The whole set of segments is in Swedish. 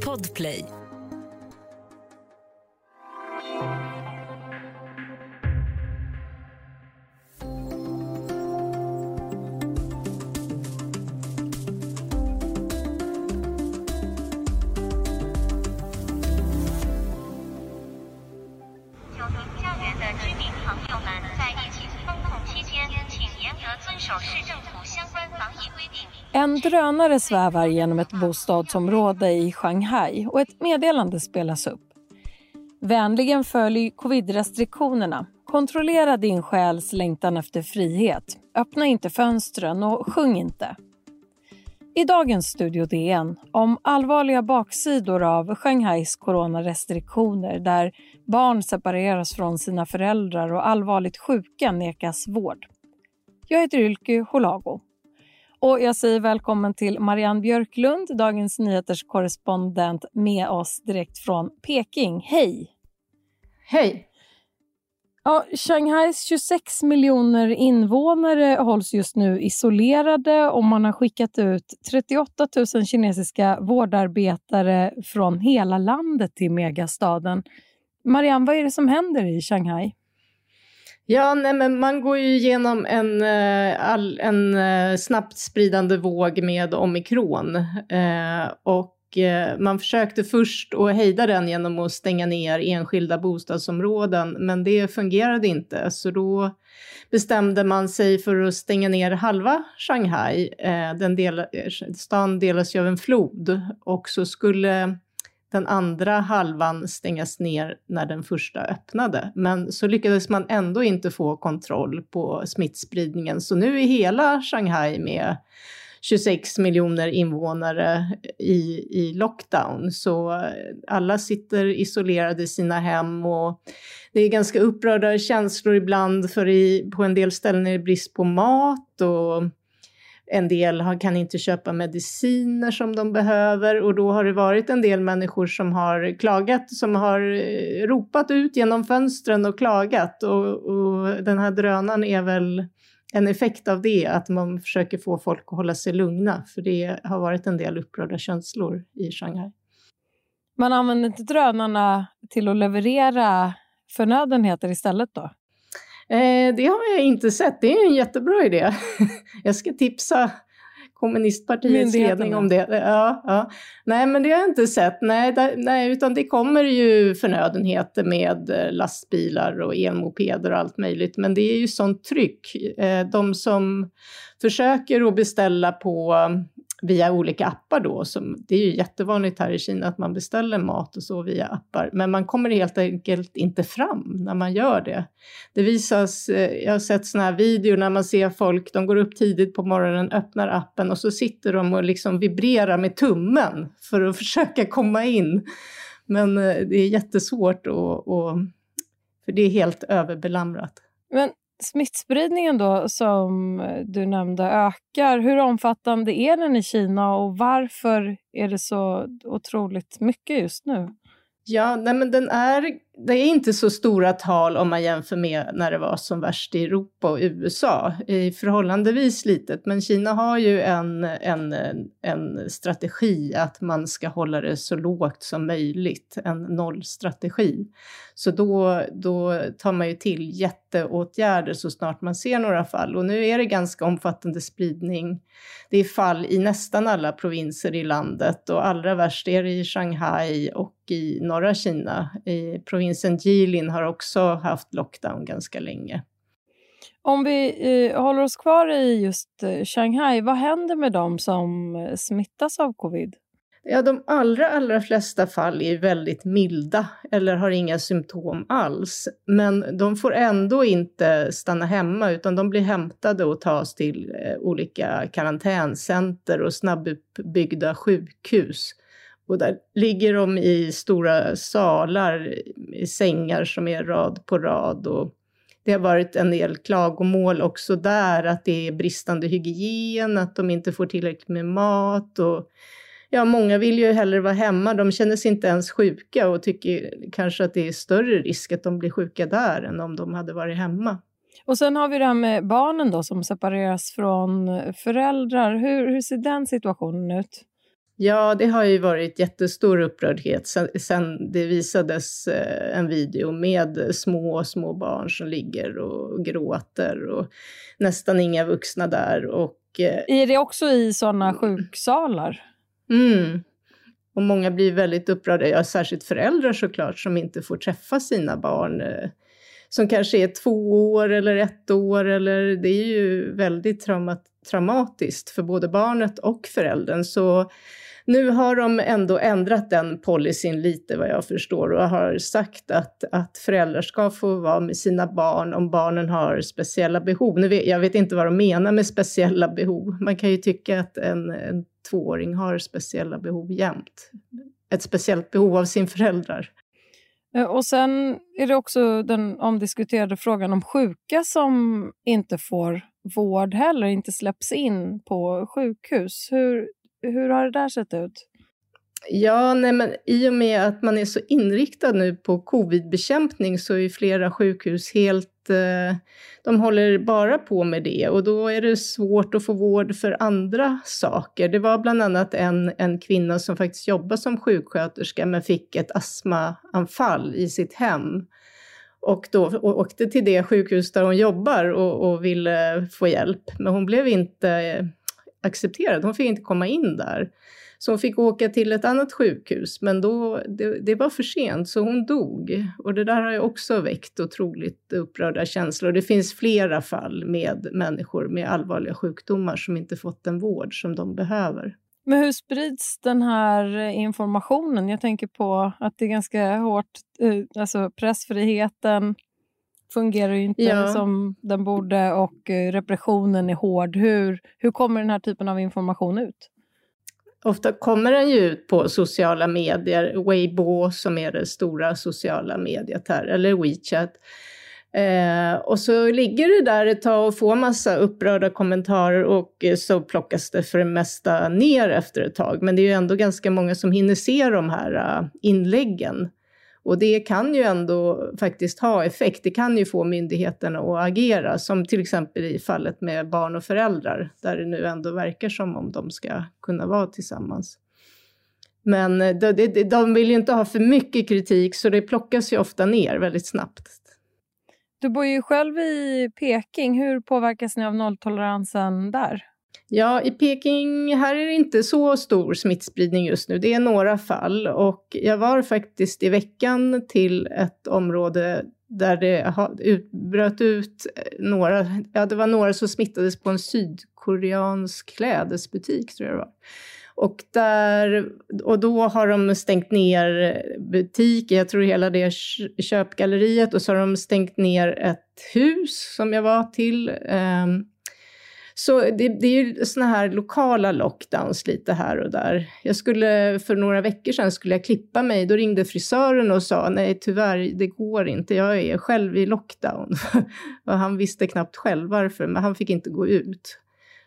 Podplay. Drönare svävar genom ett bostadsområde i Shanghai och ett meddelande spelas upp. Vänligen följ covid-restriktionerna. Kontrollera din själs längtan efter frihet. Öppna inte fönstren och sjung inte. I dagens Studio DN om allvarliga baksidor av Shanghais coronarestriktioner där barn separeras från sina föräldrar och allvarligt sjuka nekas vård. Jag heter Ylke Holago. Och jag säger välkommen till Marianne Björklund, Dagens Nyheters korrespondent med oss direkt från Peking. Hej! Hej! Ja, Shanghais 26 miljoner invånare hålls just nu isolerade och man har skickat ut 38 000 kinesiska vårdarbetare från hela landet till megastaden. Marianne, vad är det som händer i Shanghai? Ja, nej, men man går ju igenom en, eh, all, en eh, snabbt spridande våg med omikron. Eh, och eh, man försökte först att hejda den genom att stänga ner enskilda bostadsområden, men det fungerade inte. Så då bestämde man sig för att stänga ner halva Shanghai. Eh, den del, stan delas ju av en flod och så skulle den andra halvan stängas ner när den första öppnade. Men så lyckades man ändå inte få kontroll på smittspridningen. Så nu är hela Shanghai med 26 miljoner invånare i, i lockdown. Så alla sitter isolerade i sina hem och det är ganska upprörda känslor ibland för i, på en del ställen är det brist på mat och en del har, kan inte köpa mediciner som de behöver och då har det varit en del människor som har klagat, som har eh, ropat ut genom fönstren och klagat och, och den här drönaren är väl en effekt av det, att man försöker få folk att hålla sig lugna, för det har varit en del upprörda känslor i Shanghai. Man använder inte drönarna till att leverera förnödenheter istället då? Eh, det har jag inte sett. Det är en jättebra idé. jag ska tipsa kommunistpartiets ledning om det. Ja, ja. Nej, men det har jag inte sett. Nej, där, nej, utan det kommer ju förnödenheter med eh, lastbilar och elmopeder och allt möjligt. Men det är ju sånt tryck. Eh, de som försöker att beställa på via olika appar då. Som, det är ju jättevanligt här i Kina att man beställer mat och så via appar. Men man kommer helt enkelt inte fram när man gör det. Det visas, eh, jag har sett sådana här videor när man ser folk, de går upp tidigt på morgonen, öppnar appen och så sitter de och liksom vibrerar med tummen för att försöka komma in. Men eh, det är jättesvårt och, och för det är helt överbelamrat. Men smittspridningen då som eh, du nämnde ökar. Hur omfattande är den i Kina och varför är det så otroligt mycket just nu? Ja, nej men den är, det är inte så stora tal om man jämför med när det var som värst i Europa och USA. I förhållandevis litet, men Kina har ju en, en, en strategi att man ska hålla det så lågt som möjligt, en nollstrategi. Så då, då tar man ju till jätteåtgärder så snart man ser några fall. Och nu är det ganska omfattande spridning. Det är fall i nästan alla provinser i landet och allra värst är det i Shanghai och i norra Kina. I provinsen Jilin har också haft lockdown ganska länge. Om vi eh, håller oss kvar i just eh, Shanghai, vad händer med dem som eh, smittas av covid? Ja, de allra, allra flesta fall är väldigt milda eller har inga symptom alls. Men de får ändå inte stanna hemma utan de blir hämtade och tas till eh, olika karantäncenter och snabbuppbyggda sjukhus. Och där ligger de i stora salar, i sängar som är rad på rad. Och det har varit en del klagomål också där, att det är bristande hygien, att de inte får tillräckligt med mat. Och ja, många vill ju hellre vara hemma. De känner sig inte ens sjuka och tycker kanske att det är större risk att de blir sjuka där än om de hade varit hemma. Och sen har vi det här med barnen då som separeras från föräldrar. Hur, hur ser den situationen ut? Ja, det har ju varit jättestor upprördhet sen, det visades eh, en video med små, små barn som ligger och gråter och nästan inga vuxna där. Och, eh, är det också i sådana sjuksalar? Mm. Och många blir väldigt upprörda, ja, särskilt föräldrar såklart, som inte får träffa sina barn. Eh, som kanske är två år eller ett år, eller det är ju väldigt traumat traumatiskt för både barnet och föräldern. Så nu har de ändå ändrat den policyn lite vad jag förstår och har sagt att, att föräldrar ska få vara med sina barn om barnen har speciella behov. Nu vet, jag vet inte vad de menar med speciella behov. Man kan ju tycka att en, en tvååring har speciella behov jämt. Ett speciellt behov av sin föräldrar. Eh, och sen är det också den omdiskuterade frågan om sjuka som inte får vård heller, inte släpps in på sjukhus. Hur, hur har det där sett ut? Ja, nej, men i och med att man är så inriktad nu på covidbekämpning så är flera sjukhus helt... Eh, de håller bara på med det och då är det svårt att få vård för andra saker. Det var bland annat en, en kvinna som faktiskt jobbar som sjuksköterska men fick ett astmaanfall i sitt hem och då och åkte till det sjukhus där hon jobbar och, och ville få hjälp. Men hon blev inte accepterad. Hon fick inte komma in där. Så hon fick åka till ett annat sjukhus, men då, det, det, var för sent, så hon dog. Och det där har ju också väckt otroligt upprörda känslor. Det finns flera fall med människor med allvarliga sjukdomar som inte fått den vård som de behöver. Men hur sprids den här informationen? Jag tänker på att det är ganska hårt, eh, alltså pressfriheten fungerar ju inte ja. som den borde och eh, repressionen är hård. Hur, hur kommer den här typen av information ut? Ofta kommer den ju ut på sociala medier, Weibo som är det stora sociala mediet här, eller WeChat. Eh, och så ligger det där ett tag och får massa upprörda kommentarer och eh, så plockas det för det mesta ner efter ett tag. Men det är ju ändå ganska många som hinner se de här uh, inläggen. Och det kan ju ändå faktiskt ha effekt. Det kan ju få myndigheterna att agera, som till exempel i fallet med barn och föräldrar, där det nu ändå verkar som om de ska kunna vara tillsammans. Men eh, de, de, de vill ju inte ha för mycket kritik, så det plockas ju ofta ner väldigt snabbt. Du bor ju själv i Peking. Hur påverkas ni av nolltoleransen där? Ja, i Peking, här är det inte så stor smittspridning just nu. Det är några fall och jag var faktiskt i veckan till ett område där det bröt ut eh, några, ja det var några som smittades på en sydkoreansk klädesbutik tror jag det var. Och, där, och då har de stängt ner butiken, jag tror hela det köpgalleriet, och så har de stängt ner ett hus som jag var till. Um, så det, det är ju såna här lokala lockdowns lite här och där. Jag skulle, för några veckor sedan skulle jag klippa mig, då ringde frisören och sa nej tyvärr, det går inte, jag är själv i lockdown. och han visste knappt själv varför, men han fick inte gå ut.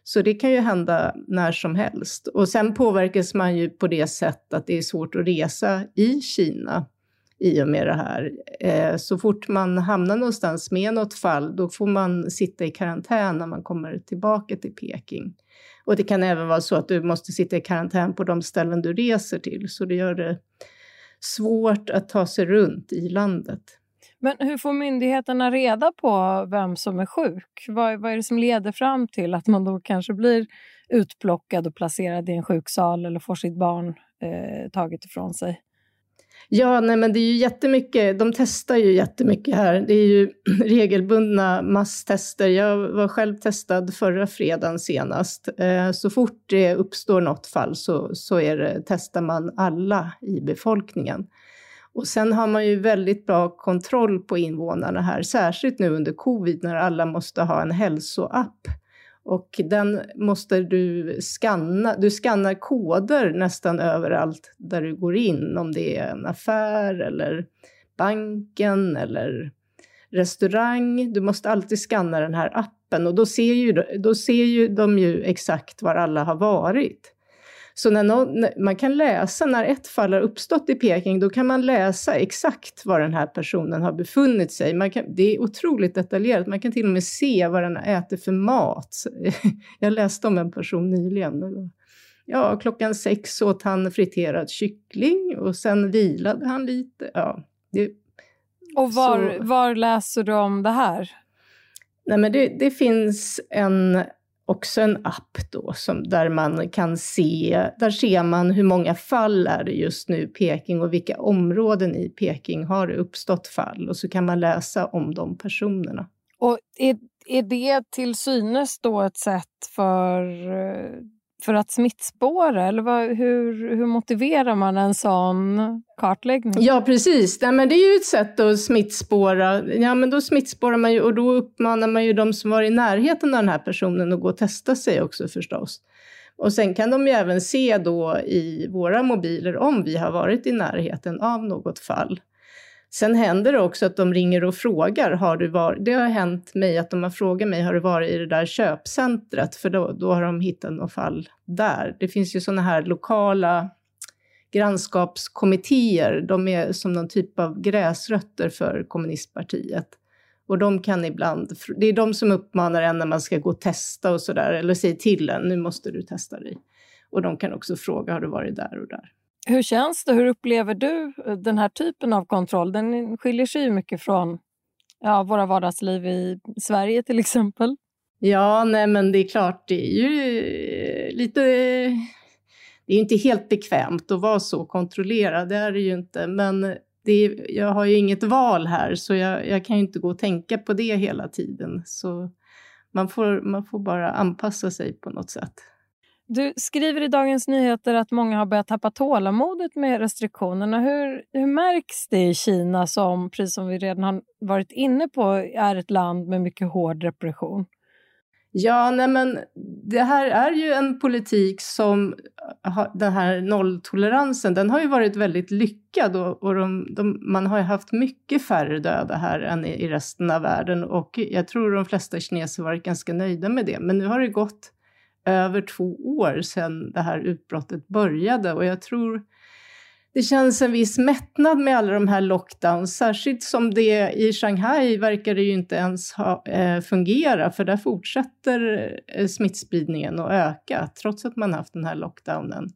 Så det kan ju hända när som helst. Och sen påverkas man ju på det sätt att det är svårt att resa i Kina i och med det här. Eh, så fort man hamnar någonstans med något fall, då får man sitta i karantän när man kommer tillbaka till Peking. Och det kan även vara så att du måste sitta i karantän på de ställen du reser till, så det gör det svårt att ta sig runt i landet. Men hur får myndigheterna reda på vem som är sjuk? Vad, vad är det som leder fram till att man då kanske blir utplockad och placerad i en sjuksal eller får sitt barn eh, taget ifrån sig? Ja, nej, men det är ju jättemycket, de testar ju jättemycket här. Det är ju regelbundna masstester. Jag var själv testad förra fredagen senast. Eh, så fort det uppstår något fall så, så är det, testar man alla i befolkningen. Och sen har man ju väldigt bra kontroll på invånarna här, särskilt nu under covid när alla måste ha en hälsoapp. Och den måste du skanna. Du skannar koder nästan överallt där du går in, om det är en affär eller banken eller restaurang. Du måste alltid skanna den här appen och då ser ju, då ser ju de ju exakt var alla har varit. Så när någon, man kan läsa, när ett fall har uppstått i Peking, då kan man läsa exakt var den här personen har befunnit sig. Kan, det är otroligt detaljerat, man kan till och med se vad den äter för mat. Jag läste om en person nyligen, ja, klockan sex åt han friterad kyckling och sen vilade han lite. Ja, det, och var, så, var läser du om det här? Nej, men det, det finns en också en app då som, där man kan se, där ser man hur många fall är det just nu i Peking och vilka områden i Peking har det uppstått fall och så kan man läsa om de personerna. Och är, är det till synes då ett sätt för eh, för att smittspåra? Eller vad, hur, hur motiverar man en sån kartläggning? Ja, precis. Nej, men det är ju ett sätt att smittspåra. Ja, men då smittspårar man ju och då uppmanar man ju de som var i närheten av den här personen att gå och testa sig också förstås. Och sen kan de ju även se då i våra mobiler om vi har varit i närheten av något fall. Sen händer det också att de ringer och frågar, har du varit, det har hänt mig att de har frågat mig, har du varit i det där köpcentret? För då, då har de hittat något fall där. Det finns ju sådana här lokala grannskapskommittéer, de är som någon typ av gräsrötter för kommunistpartiet. Och de kan ibland, det är de som uppmanar en när man ska gå och testa och sådär, eller säger till en, nu måste du testa dig. Och de kan också fråga, har du varit där och där? Hur känns det? Hur upplever du eh, den här typen av kontroll? Den skiljer sig ju mycket från ja, våra vardagsliv i Sverige till exempel. Ja, nej men det är klart, det är ju eh, lite... Det är inte helt bekvämt att vara så kontrollerad, det är det ju inte. Men det är, jag har ju inget val här, så jag, jag kan ju inte gå och tänka på det hela tiden. Så man får, man får bara anpassa sig på något sätt. Du skriver i Dagens Nyheter att många har börjat tappa tålamodet med restriktionerna. Hur, hur märks det i Kina som, precis som vi redan har varit inne på, är ett land med mycket hård repression? Ja, nej men det här är ju en politik som, den här nolltoleransen, den har ju varit väldigt lyckad och, och de, de, man har ju haft mycket färre döda här än i, i resten av världen och jag tror de flesta kineser varit ganska nöjda med det. Men nu har det gått över två år sedan det här utbrottet började. Och jag tror det känns en viss mättnad med alla de här lockdowns, särskilt som det i Shanghai verkar det ju inte ens ha, eh, fungera, för där fortsätter eh, smittspridningen att öka, trots att man haft den här lockdownen.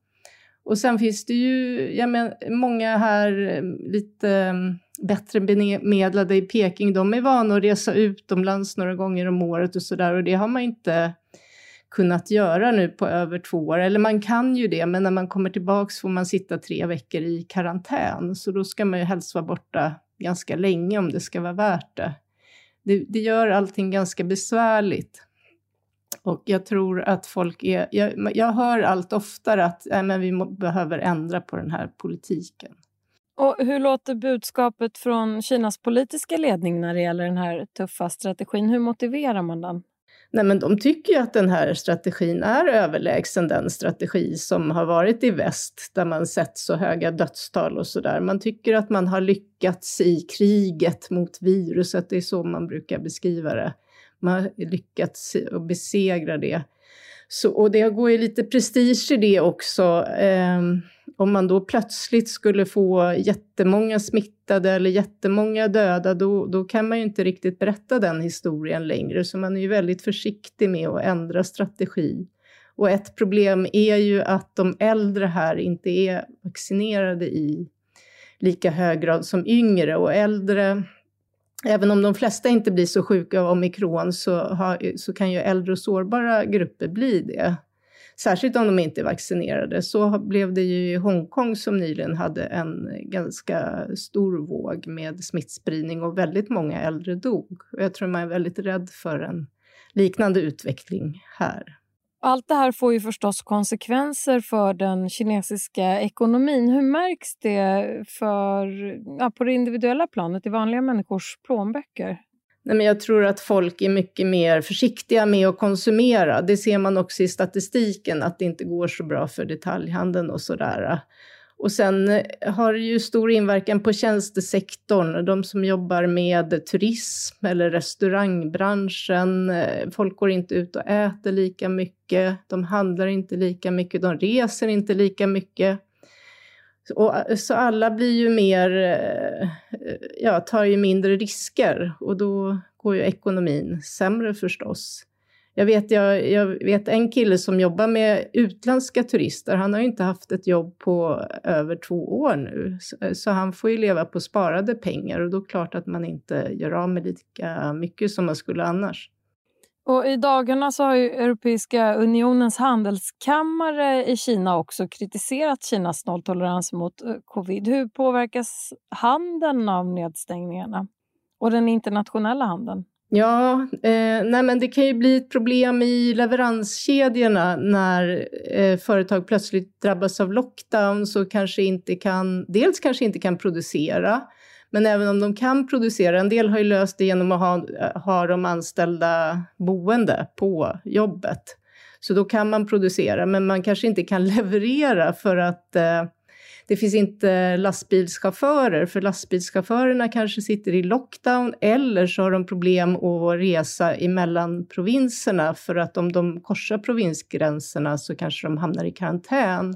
Och sen finns det ju jag men, många här eh, lite mm, bättre bemedlade i Peking, de är vana att resa utomlands några gånger om året och sådär och det har man inte kunnat göra nu på över två år. Eller man kan ju det, men när man kommer tillbaks får man sitta tre veckor i karantän. Så då ska man ju helst vara borta ganska länge om det ska vara värt det. Det, det gör allting ganska besvärligt. Och jag tror att folk är... Jag, jag hör allt oftare att äh, men vi må, behöver ändra på den här politiken. Och hur låter budskapet från Kinas politiska ledning när det gäller den här tuffa strategin? Hur motiverar man den? Nej, men de tycker ju att den här strategin är överlägsen den strategi som har varit i väst, där man sett så höga dödstal och sådär. Man tycker att man har lyckats i kriget mot viruset, det är så man brukar beskriva det. Man har lyckats att besegra det. Så, och det går ju lite prestige i det också. Eh, om man då plötsligt skulle få jättemånga smittade eller jättemånga döda, då, då kan man ju inte riktigt berätta den historien längre. Så man är ju väldigt försiktig med att ändra strategi. Och ett problem är ju att de äldre här inte är vaccinerade i lika hög grad som yngre. Och äldre, även om de flesta inte blir så sjuka av omikron, så, har, så kan ju äldre och sårbara grupper bli det. Särskilt om de inte är vaccinerade. Så blev det ju i Hongkong som nyligen hade en ganska stor våg med smittspridning och väldigt många äldre dog. Och jag tror man är väldigt rädd för en liknande utveckling här. Allt det här får ju förstås konsekvenser för den kinesiska ekonomin. Hur märks det för, ja, på det individuella planet, i vanliga människors plånböcker? Nej, men jag tror att folk är mycket mer försiktiga med att konsumera. Det ser man också i statistiken, att det inte går så bra för detaljhandeln och sådär. Och sen eh, har det ju stor inverkan på tjänstesektorn, de som jobbar med turism eller restaurangbranschen. Eh, folk går inte ut och äter lika mycket, de handlar inte lika mycket, de reser inte lika mycket. Och, eh, så alla blir ju mer, eh, ja, tar ju mindre risker och då går ju ekonomin sämre förstås. Jag vet, jag, jag vet en kille som jobbar med utländska turister. Han har ju inte haft ett jobb på över två år nu. Så, eh, så han får ju leva på sparade pengar och då är det klart att man inte gör av med lika mycket som man skulle annars. Och I dagarna så har ju Europeiska unionens handelskammare i Kina också kritiserat Kinas nolltolerans mot eh, covid. Hur påverkas handeln av nedstängningarna och den internationella handeln? Ja, eh, nej men det kan ju bli ett problem i leveranskedjorna när eh, företag plötsligt drabbas av lockdown så kanske inte kan, dels kanske inte kan producera, men även om de kan producera, en del har ju löst det genom att ha, ha de anställda boende på jobbet. Så då kan man producera, men man kanske inte kan leverera för att eh, det finns inte lastbilschaufförer, för lastbilschaufförerna kanske sitter i lockdown eller så har de problem att resa emellan provinserna för att om de korsar provinsgränserna så kanske de hamnar i karantän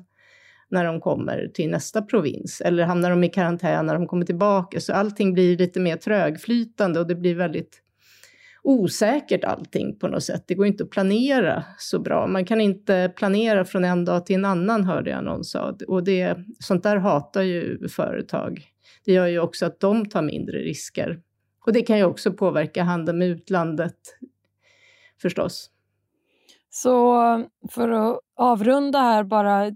när de kommer till nästa provins eller hamnar de i karantän när de kommer tillbaka. Så allting blir lite mer trögflytande och det blir väldigt osäkert allting på något sätt. Det går inte att planera så bra. Man kan inte planera från en dag till en annan hörde jag någon sa. Och det, sånt där hatar ju företag. Det gör ju också att de tar mindre risker. Och det kan ju också påverka handeln med utlandet förstås. Så för att avrunda här bara. Eh,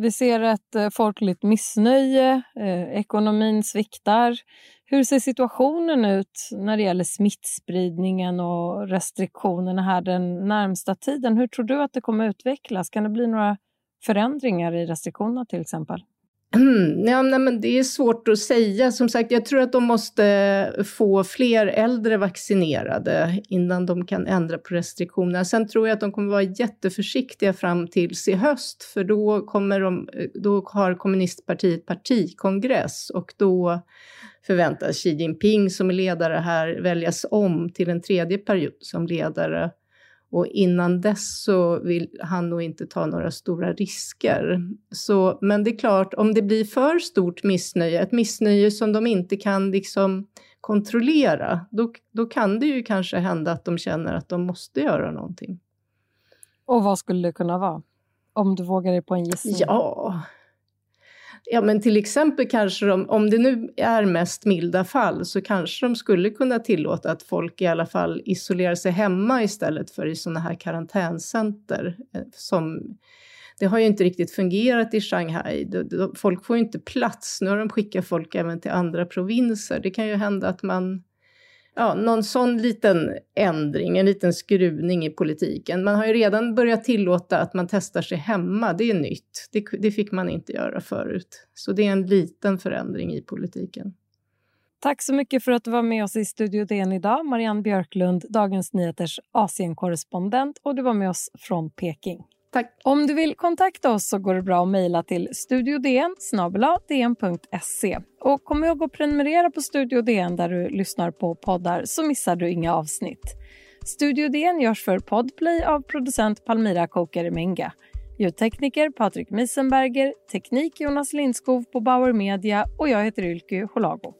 vi ser ett eh, folkligt missnöje, eh, ekonomin sviktar. Hur ser situationen ut när det gäller smittspridningen och restriktionerna här den närmsta tiden? Hur tror du att det kommer utvecklas? Kan det bli några förändringar i restriktionerna till exempel? Ja, nej, men det är svårt att säga. Som sagt, jag tror att de måste få fler äldre vaccinerade innan de kan ändra på restriktionerna. Sen tror jag att de kommer vara jätteförsiktiga fram tills i höst, för då, kommer de, då har kommunistpartiet partikongress och då förväntas Xi Jinping som är ledare här väljas om till en tredje period som ledare. Och innan dess så vill han nog inte ta några stora risker. Så, men det är klart, om det blir för stort missnöje, ett missnöje som de inte kan liksom kontrollera, då, då kan det ju kanske hända att de känner att de måste göra någonting. Och vad skulle det kunna vara? Om du vågar dig på en gissning? Ja, Ja, men till exempel kanske de, om det nu är mest milda fall, så kanske de skulle kunna tillåta att folk i alla fall isolerar sig hemma istället för i sådana här karantäncenter. Eh, som, det har ju inte riktigt fungerat i Shanghai. Folk får ju inte plats. Nu har de skickat folk även till andra provinser. Det kan ju hända att man ja, någon sån liten ändring, en liten skruvning i politiken. Man har ju redan börjat tillåta att man testar sig hemma, det är nytt. Det, det fick man inte göra förut. Så det är en liten förändring i politiken. Tack så mycket för att du var med oss i Studio DN idag. Marianne Björklund, Dagens Nyheters Asienkorrespondent och du var med oss från Peking. Tack. Om du vill kontakta oss så går det bra att mejla till studiodn Och kom ihåg att prenumerera på Studio DN där du lyssnar på poddar så missar du inga avsnitt. Studio DN görs för Podplay av producent Palmira Kokare-Menga. Ljudtekniker Patrik Miesenberger, teknik Jonas Lindskov på Bauer Media och jag heter Ylke Holago.